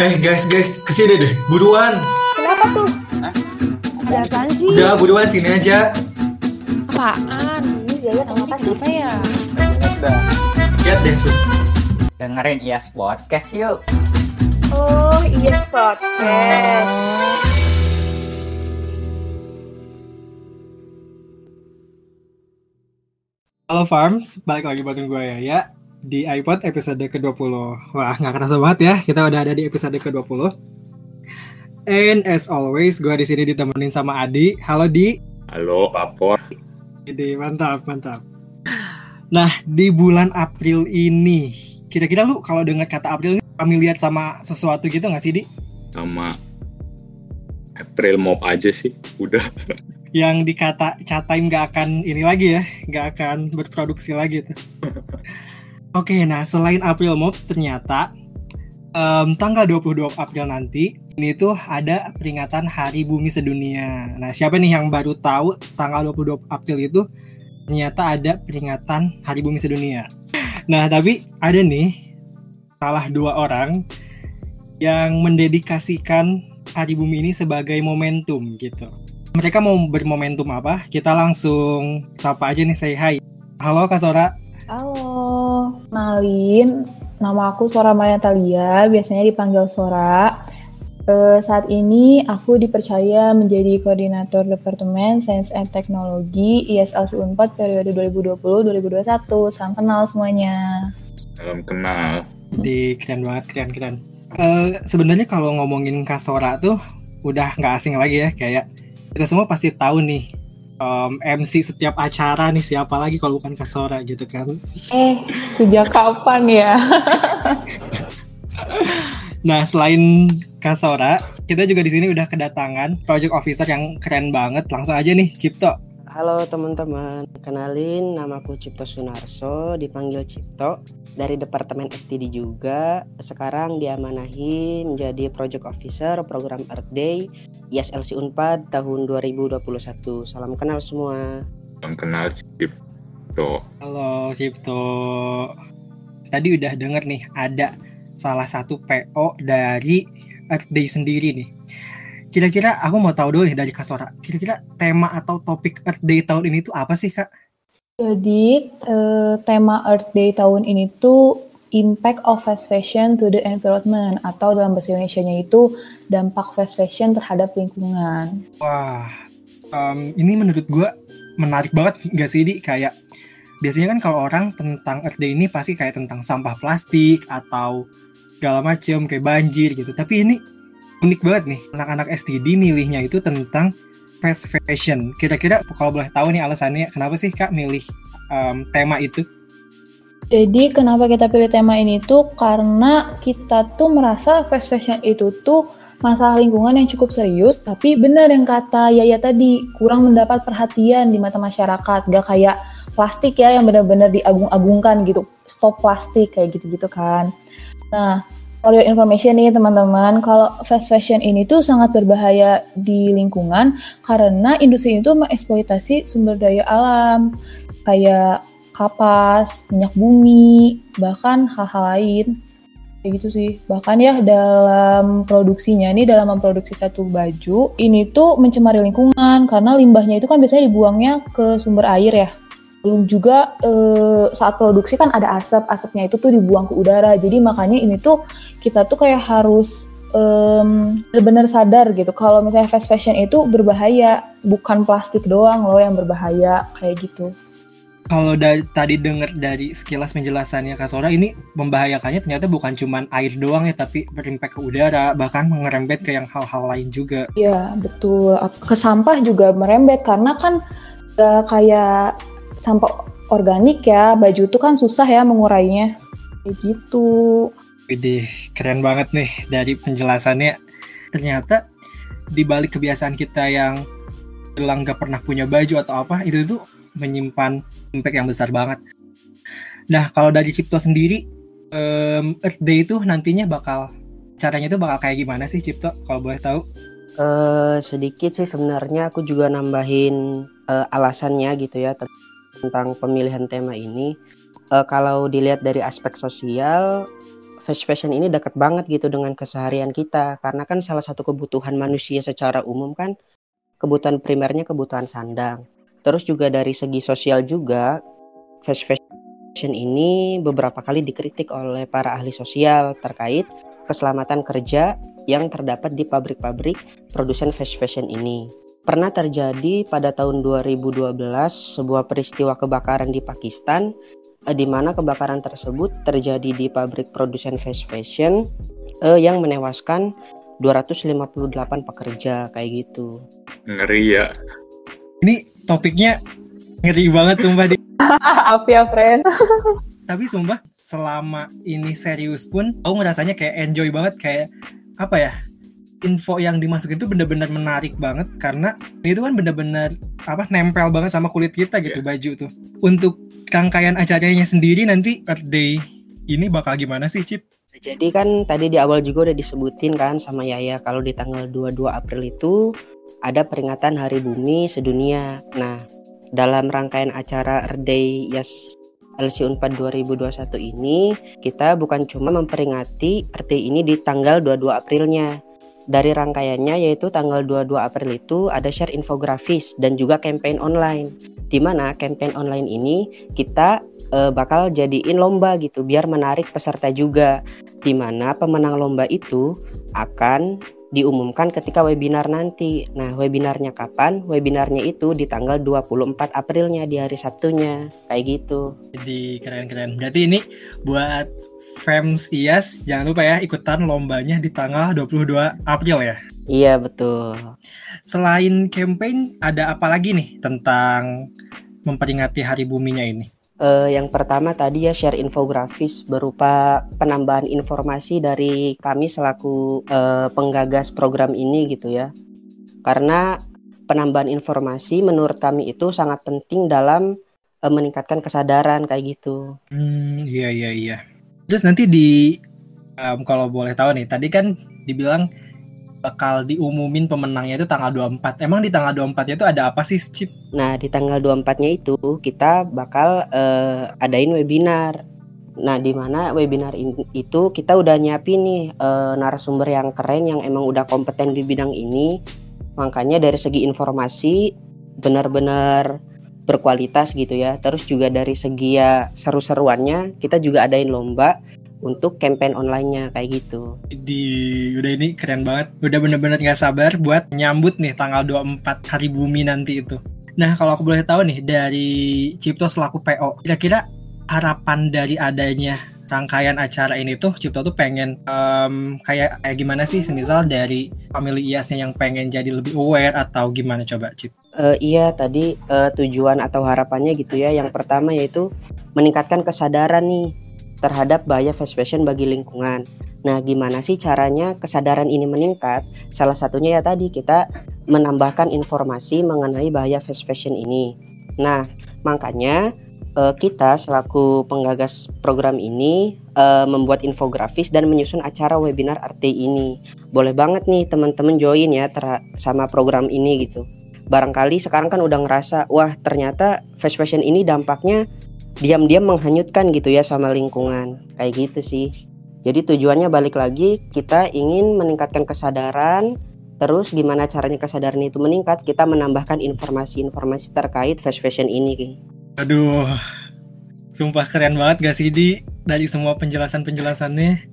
Eh guys guys ke sini deh buruan. Kenapa tuh? Ada apaan sih? Udah buruan sini aja. Apaan? Ini Zaya kenapa sih? Kenapa ya? Lihat deh tuh. Dengerin IAS Podcast yuk. Oh iya podcast. Halo Farms, balik lagi bareng gue ya ya di iPod episode ke-20. Wah, nggak kerasa banget ya, kita udah ada di episode ke-20. And as always, gue di sini ditemenin sama Adi. Halo Di. Halo, Papor. Jadi mantap, mantap. Nah, di bulan April ini, kira-kira lu kalau dengar kata April ini familiar sama sesuatu gitu nggak sih, Di? Sama April Mop aja sih, udah. Yang dikata Chatime nggak akan ini lagi ya, nggak akan berproduksi lagi tuh. Oke, nah selain April Mop, ternyata em, tanggal 22 April nanti ini tuh ada peringatan Hari Bumi Sedunia. Nah, siapa nih yang baru tahu tanggal 22 April itu ternyata ada peringatan Hari Bumi Sedunia. Nah, tapi ada nih salah dua orang yang mendedikasikan Hari Bumi ini sebagai momentum gitu. Mereka mau bermomentum apa? Kita langsung sapa aja nih say hi. Halo Kak Sora. Halo, kenalin nama aku Sora Maria Talia, biasanya dipanggil Sora. Eh, saat ini aku dipercaya menjadi koordinator Departemen Sains and Teknologi ISLC Unpad periode 2020-2021. Salam kenal semuanya. Salam kenal. Di keren banget, keren keren. Eh, Sebenarnya kalau ngomongin Kak Sora tuh udah nggak asing lagi ya, kayak kita semua pasti tahu nih em, MC setiap acara nih siapa lagi kalau bukan Kak Sora gitu kan. Eh, sejak kapan ya? Nah, selain Kasora, kita juga di sini udah kedatangan project officer yang keren banget. Langsung aja nih, Cipto. Halo teman-teman, kenalin namaku Cipto Sunarso, dipanggil Cipto dari Departemen STD juga. Sekarang diamanahi menjadi Project Officer program Earth Day ISLC Unpad tahun 2021. Salam kenal semua. Salam kenal Cipto. Halo, Cipto. Tadi udah denger nih, ada salah satu PO dari Earth Day sendiri nih. Kira-kira aku mau tahu dulu nih dari Kasora. Kira-kira tema atau topik Earth Day tahun ini tuh apa sih, Kak? Jadi, eh, tema Earth Day tahun ini tuh Impact of Fast Fashion to the Environment atau dalam bahasa Indonesia-nya itu dampak fast fashion terhadap lingkungan. Wah, em, ini menurut gua menarik banget gak sih, Di? Kayak biasanya kan kalau orang tentang Earth Day ini pasti kayak tentang sampah plastik atau segala macem kayak banjir gitu. Tapi ini unik banget nih, anak-anak STD milihnya itu tentang fast fashion. Kira-kira kalau boleh tahu nih alasannya kenapa sih Kak milih em, tema itu? Jadi kenapa kita pilih tema ini tuh karena kita tuh merasa fast fashion itu tuh masalah lingkungan yang cukup serius, tapi benar yang kata Yaya tadi, kurang mendapat perhatian di mata masyarakat, gak kayak plastik ya yang benar-benar diagung-agungkan gitu, stop plastik kayak gitu-gitu kan. Nah, for your information nih teman-teman, kalau fast fashion ini tuh sangat berbahaya di lingkungan karena industri itu mengeksploitasi sumber daya alam kayak kapas, minyak bumi, bahkan hal-hal lain. Kayak gitu sih. Bahkan ya dalam produksinya nih, dalam memproduksi satu baju, ini tuh mencemari lingkungan karena limbahnya itu kan biasanya dibuangnya ke sumber air ya. Belum juga eh, saat produksi kan ada asap, asapnya itu tuh dibuang ke udara. Jadi makanya ini tuh kita tuh kayak harus benar-benar sadar gitu kalau misalnya fast fashion itu berbahaya, bukan plastik doang loh yang berbahaya kayak gitu. Kalau dari tadi dengar dari sekilas penjelasannya Kak Sora ini membahayakannya ternyata bukan cuman air doang ya tapi berimpact ke udara bahkan mengerembet ke yang hal-hal lain juga. Iya, betul. Ke sampah juga merembet karena kan gak kayak sampah organik ya. Baju tuh kan susah ya mengurainya. Kayak gitu. Widih, keren banget nih dari penjelasannya. Ternyata di balik kebiasaan kita yang bilang gak pernah punya baju atau apa, itu tuh menyimpan impact yang besar banget. Nah, kalau dari Cipto sendiri, em, Earth Day itu nantinya bakal caranya itu bakal kayak gimana sih Cipto? Kalau boleh tahu? Eh, sedikit sih sebenarnya aku juga nambahin eh, alasannya gitu ya tentang pemilihan tema ini. Eh, kalau dilihat dari aspek sosial, fast fashion ini dekat banget gitu dengan keseharian kita karena kan salah satu kebutuhan manusia secara umum kan kebutuhan primernya kebutuhan sandang. Terus juga dari segi sosial juga fast fashion ini beberapa kali dikritik oleh para ahli sosial terkait keselamatan kerja yang terdapat di pabrik-pabrik produsen fast fashion ini. Pernah terjadi pada tahun 2012 sebuah peristiwa kebakaran di Pakistan eh, di mana kebakaran tersebut terjadi di pabrik produsen fast fashion eh, yang menewaskan 258 pekerja kayak gitu. Ngeri ya. Ini topiknya ngeri banget sumpah di. Apa ya, friend? Tapi sumpah selama ini serius pun aku ngerasanya kayak enjoy banget kayak apa ya? Info yang dimasukin itu bener-bener menarik banget karena itu kan bener-bener apa nempel banget sama kulit kita gitu baju tuh. Untuk rangkaian acaranya sendiri nanti Earth Day ini bakal gimana sih Cip? Jadi kan tadi di awal juga udah disebutin kan sama Yaya kalau di tanggal 22 April itu ada peringatan Hari Bumi Sedunia. Nah, dalam rangkaian acara Earth Day Yas LC Unpad 2021 ini kita bukan cuma memperingati Earth Day ini di tanggal 22 Aprilnya. Dari rangkaiannya yaitu tanggal 22 April itu ada share infografis dan juga campaign online. Di mana campaign online ini kita e, bakal jadiin lomba gitu biar menarik peserta juga. Di mana pemenang lomba itu akan diumumkan ketika webinar nanti. Nah, webinarnya kapan? Webinarnya itu di tanggal 24 Aprilnya di hari Sabtunya. Kayak gitu. Jadi keren-keren. Berarti ini buat Fems IAS jangan lupa ya ikutan lombanya di tanggal 22 April ya. Iya, betul. Selain campaign ada apa lagi nih tentang memperingati Hari Buminya ini? Uh, yang pertama tadi ya share infografis berupa penambahan informasi dari kami selaku uh, penggagas program ini gitu ya. Karena penambahan informasi menurut kami itu sangat penting dalam uh, meningkatkan kesadaran kayak gitu. Hmm, iya iya iya. Terus nanti di um, kalau boleh tahu nih, tadi kan dibilang bakal diumumin pemenangnya itu tanggal 24. Emang di tanggal 24 itu ada apa sih, Cip? Nah, di tanggal 24-nya itu kita bakal uh, adain webinar. Nah, di mana webinar itu kita udah nyiapin nih uh, narasumber yang keren yang emang udah kompeten di bidang ini. Makanya dari segi informasi benar-benar berkualitas gitu ya. Terus juga dari segi ya seru-seruannya kita juga adain lomba untuk campaign online-nya kayak gitu. Di udah ini keren banget. Udah bener-bener nggak sabar buat nyambut nih tanggal 24 hari bumi nanti itu. Nah, kalau aku boleh tahu nih dari Cipto selaku PO, kira-kira harapan dari adanya rangkaian acara ini tuh Cipto tuh pengen um, kayak kayak gimana sih semisal dari family IASnya yang pengen jadi lebih aware atau gimana coba Cip? Uh, iya tadi uh, tujuan atau harapannya gitu ya. Yang pertama yaitu meningkatkan kesadaran nih terhadap bahaya fast fashion bagi lingkungan. Nah, gimana sih caranya kesadaran ini meningkat? Salah satunya ya tadi kita menambahkan informasi mengenai bahaya fast fashion ini. Nah, makanya uh, kita selaku penggagas program ini uh, membuat infografis dan menyusun acara webinar RT ini. Boleh banget nih teman-teman join ya sama program ini gitu. Barangkali sekarang kan udah ngerasa, wah ternyata fast fashion ini dampaknya diam-diam menghanyutkan gitu ya sama lingkungan. Kayak gitu sih. Jadi tujuannya balik lagi kita ingin meningkatkan kesadaran. Terus gimana caranya kesadaran itu meningkat? Kita menambahkan informasi-informasi terkait fast fashion ini aduh sumpah keren banget gak sih di dari semua penjelasan-penjelasannya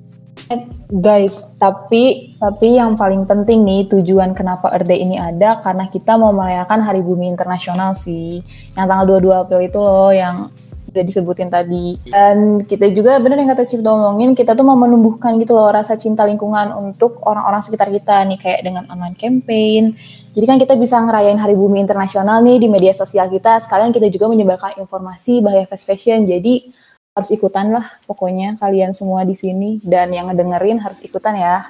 guys, tapi tapi yang paling penting nih tujuan kenapa Day ini ada karena kita mau merayakan Hari Bumi Internasional sih. Yang tanggal 22 April itu loh yang udah disebutin tadi. Dan kita juga benar yang kata Cipto omongin, kita tuh mau menumbuhkan gitu loh rasa cinta lingkungan untuk orang-orang sekitar kita nih kayak dengan online campaign. Jadi kan kita bisa ngerayain Hari Bumi Internasional nih di media sosial kita. Sekalian kita juga menyebarkan informasi bahaya fast fashion. Jadi harus ikutan lah pokoknya kalian semua di sini dan yang ngedengerin harus ikutan ya.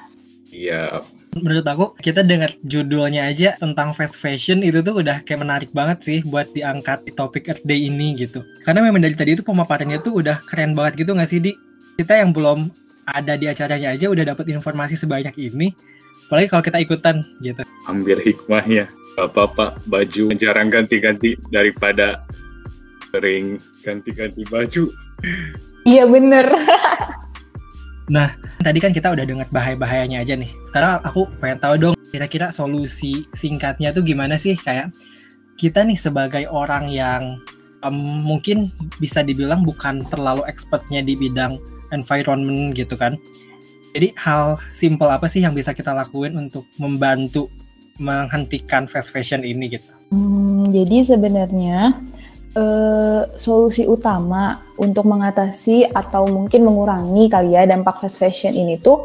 Iya, menurut aku kita dengar judulnya aja tentang fast fashion itu tuh udah kayak menarik banget sih buat diangkat di topik Earth Day ini gitu. Karena memang dari tadi itu pemaparannya tuh udah keren banget gitu gak sih di kita yang belum ada di acaranya aja udah dapat informasi sebanyak ini. Apalagi kalau kita ikutan gitu. Ambil hikmahnya. Bapak-bapak baju jarang ganti-ganti daripada sering ganti-ganti baju. Iya bener. Nah, tadi kan kita udah dengar bahaya-bahayanya aja nih. Sekarang aku pengen tahu dong, kira-kira solusi singkatnya tuh gimana sih? Kayak kita nih sebagai orang yang um, mungkin bisa dibilang bukan terlalu expertnya di bidang environment gitu kan. Jadi hal simple apa sih yang bisa kita lakuin untuk membantu menghentikan fast fashion ini gitu? Hmm, jadi sebenarnya eh, solusi utama untuk mengatasi atau mungkin mengurangi kali ya dampak fast fashion ini tuh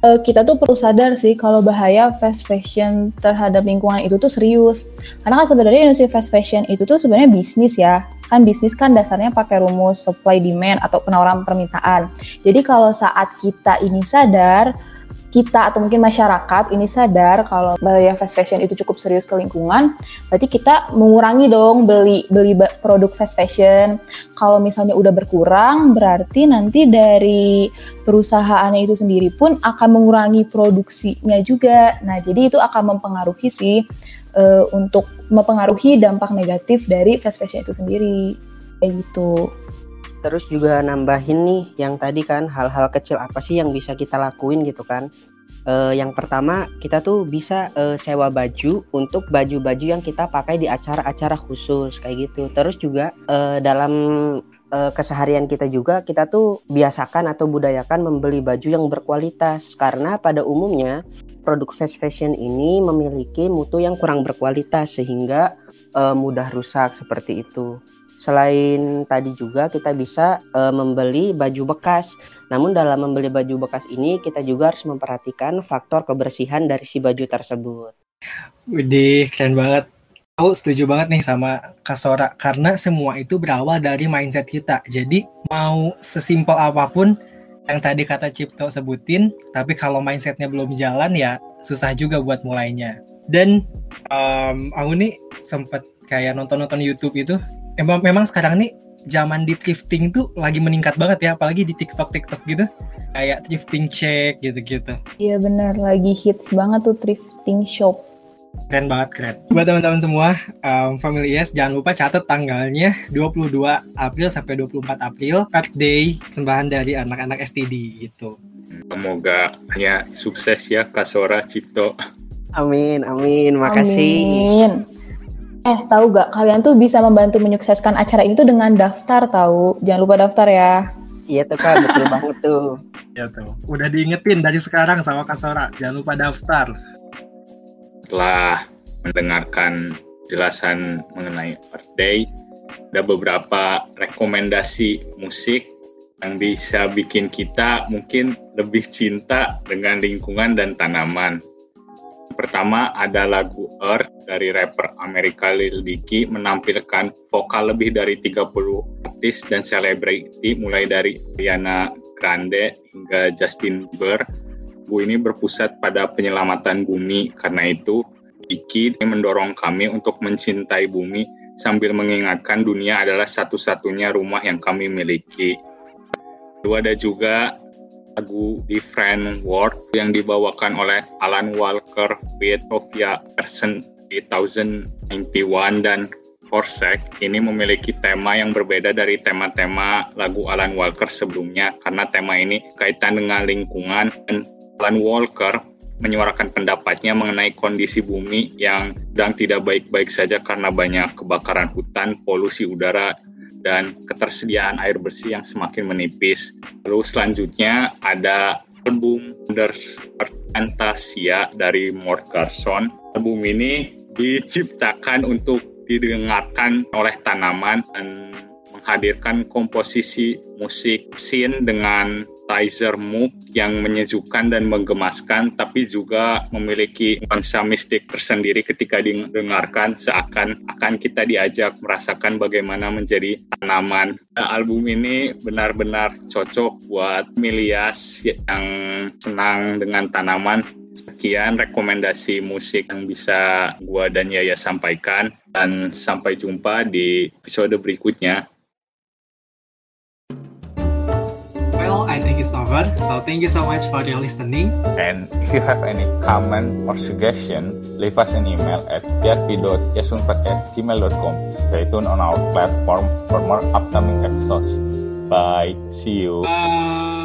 eh, kita tuh perlu sadar sih kalau bahaya fast fashion terhadap lingkungan itu tuh serius. Karena kan sebenarnya industri fast fashion itu tuh sebenarnya bisnis ya. Kan bisnis kan dasarnya pakai rumus supply demand atau penawaran permintaan. Jadi kalau saat kita ini sadar kita atau mungkin masyarakat ini sadar kalau bahaya fast fashion itu cukup serius ke lingkungan, berarti kita mengurangi dong beli beli produk fast fashion. Kalau misalnya udah berkurang, berarti nanti dari perusahaannya itu sendiri pun akan mengurangi produksinya juga. Nah, jadi itu akan mempengaruhi sih uh, untuk mempengaruhi dampak negatif dari fast fashion itu sendiri. Kayak gitu terus juga nambahin nih yang tadi kan hal-hal kecil apa sih yang bisa kita lakuin gitu kan? Uh, yang pertama kita tuh bisa uh, sewa baju untuk baju-baju yang kita pakai di acara-acara khusus kayak gitu. Terus juga uh, dalam uh, keseharian kita juga kita tuh biasakan atau budayakan membeli baju yang berkualitas. Karena pada umumnya produk fast fashion ini memiliki mutu yang kurang berkualitas sehingga uh, mudah rusak seperti itu Selain tadi juga kita bisa e, membeli baju bekas. Namun dalam membeli baju bekas ini kita juga harus memperhatikan faktor kebersihan dari si baju tersebut. Widih, keren banget. Aku setuju banget nih sama Kasora karena semua itu berawal dari mindset kita. Jadi mau sesimpel apa pun yang tadi kata Cipto sebutin, tapi kalau mindsetnya belum jalan ya susah juga buat mulainya. Dan um, aku nih sempet kayak nonton-nonton YouTube itu emang memang sekarang nih zaman di thrifting tuh lagi meningkat banget ya apalagi di TikTok TikTok gitu kayak thrifting check gitu-gitu. Iya benar lagi hits banget tuh thrifting shop. Keren banget keren. Buat teman-teman semua, um, Family Yes jangan lupa catat tanggalnya 22 April sampai 24 April Earth Day sembahan dari anak-anak STD gitu. Semoga hanya sukses ya Kasora Cipto. Amin, amin. Makasih. Amin. Eh, tahu gak kalian tuh bisa membantu menyukseskan acara ini tuh dengan daftar tahu. Jangan lupa daftar ya. Iya tuh kak, betul banget tuh. Iya tuh. Udah diingetin dari sekarang sama Kak Sora. Jangan lupa daftar. Setelah mendengarkan jelasan mengenai Earth Day, ada beberapa rekomendasi musik yang bisa bikin kita mungkin lebih cinta dengan lingkungan dan tanaman. Pertama ada lagu Earth dari rapper Amerika Lil Dicky menampilkan vokal lebih dari 30 artis dan selebriti mulai dari Ariana Grande hingga Justin Bieber. Lagu ini berpusat pada penyelamatan bumi karena itu Dicky mendorong kami untuk mencintai bumi sambil mengingatkan dunia adalah satu-satunya rumah yang kami miliki. Lalu ada juga lagu Different World yang dibawakan oleh Alan Walker with Sofia Person 2091 dan Forsake. Ini memiliki tema yang berbeda dari tema-tema lagu Alan Walker sebelumnya karena tema ini kaitan dengan lingkungan. Dan Alan Walker menyuarakan pendapatnya mengenai kondisi bumi yang sedang tidak baik-baik saja karena banyak kebakaran hutan, polusi udara, dan ketersediaan air bersih yang semakin menipis. Lalu selanjutnya ada album Under Fantasia dari Mort Garson. Album ini diciptakan untuk didengarkan oleh tanaman dan menghadirkan komposisi musik scene dengan Tizer Mood yang menyejukkan dan menggemaskan, tapi juga memiliki nuansa mistik tersendiri ketika didengarkan seakan akan kita diajak merasakan bagaimana menjadi tanaman. Nah, album ini benar-benar cocok buat Milias yang senang dengan tanaman. Sekian rekomendasi musik yang bisa gua dan Yaya sampaikan dan sampai jumpa di episode berikutnya. I think it's over. So thank you so much for your listening. And if you have any comment or suggestion, leave us an email at prp.yasunpet@gmail.com. Stay tuned on our platform for more upcoming episodes. Bye. See you. Bye.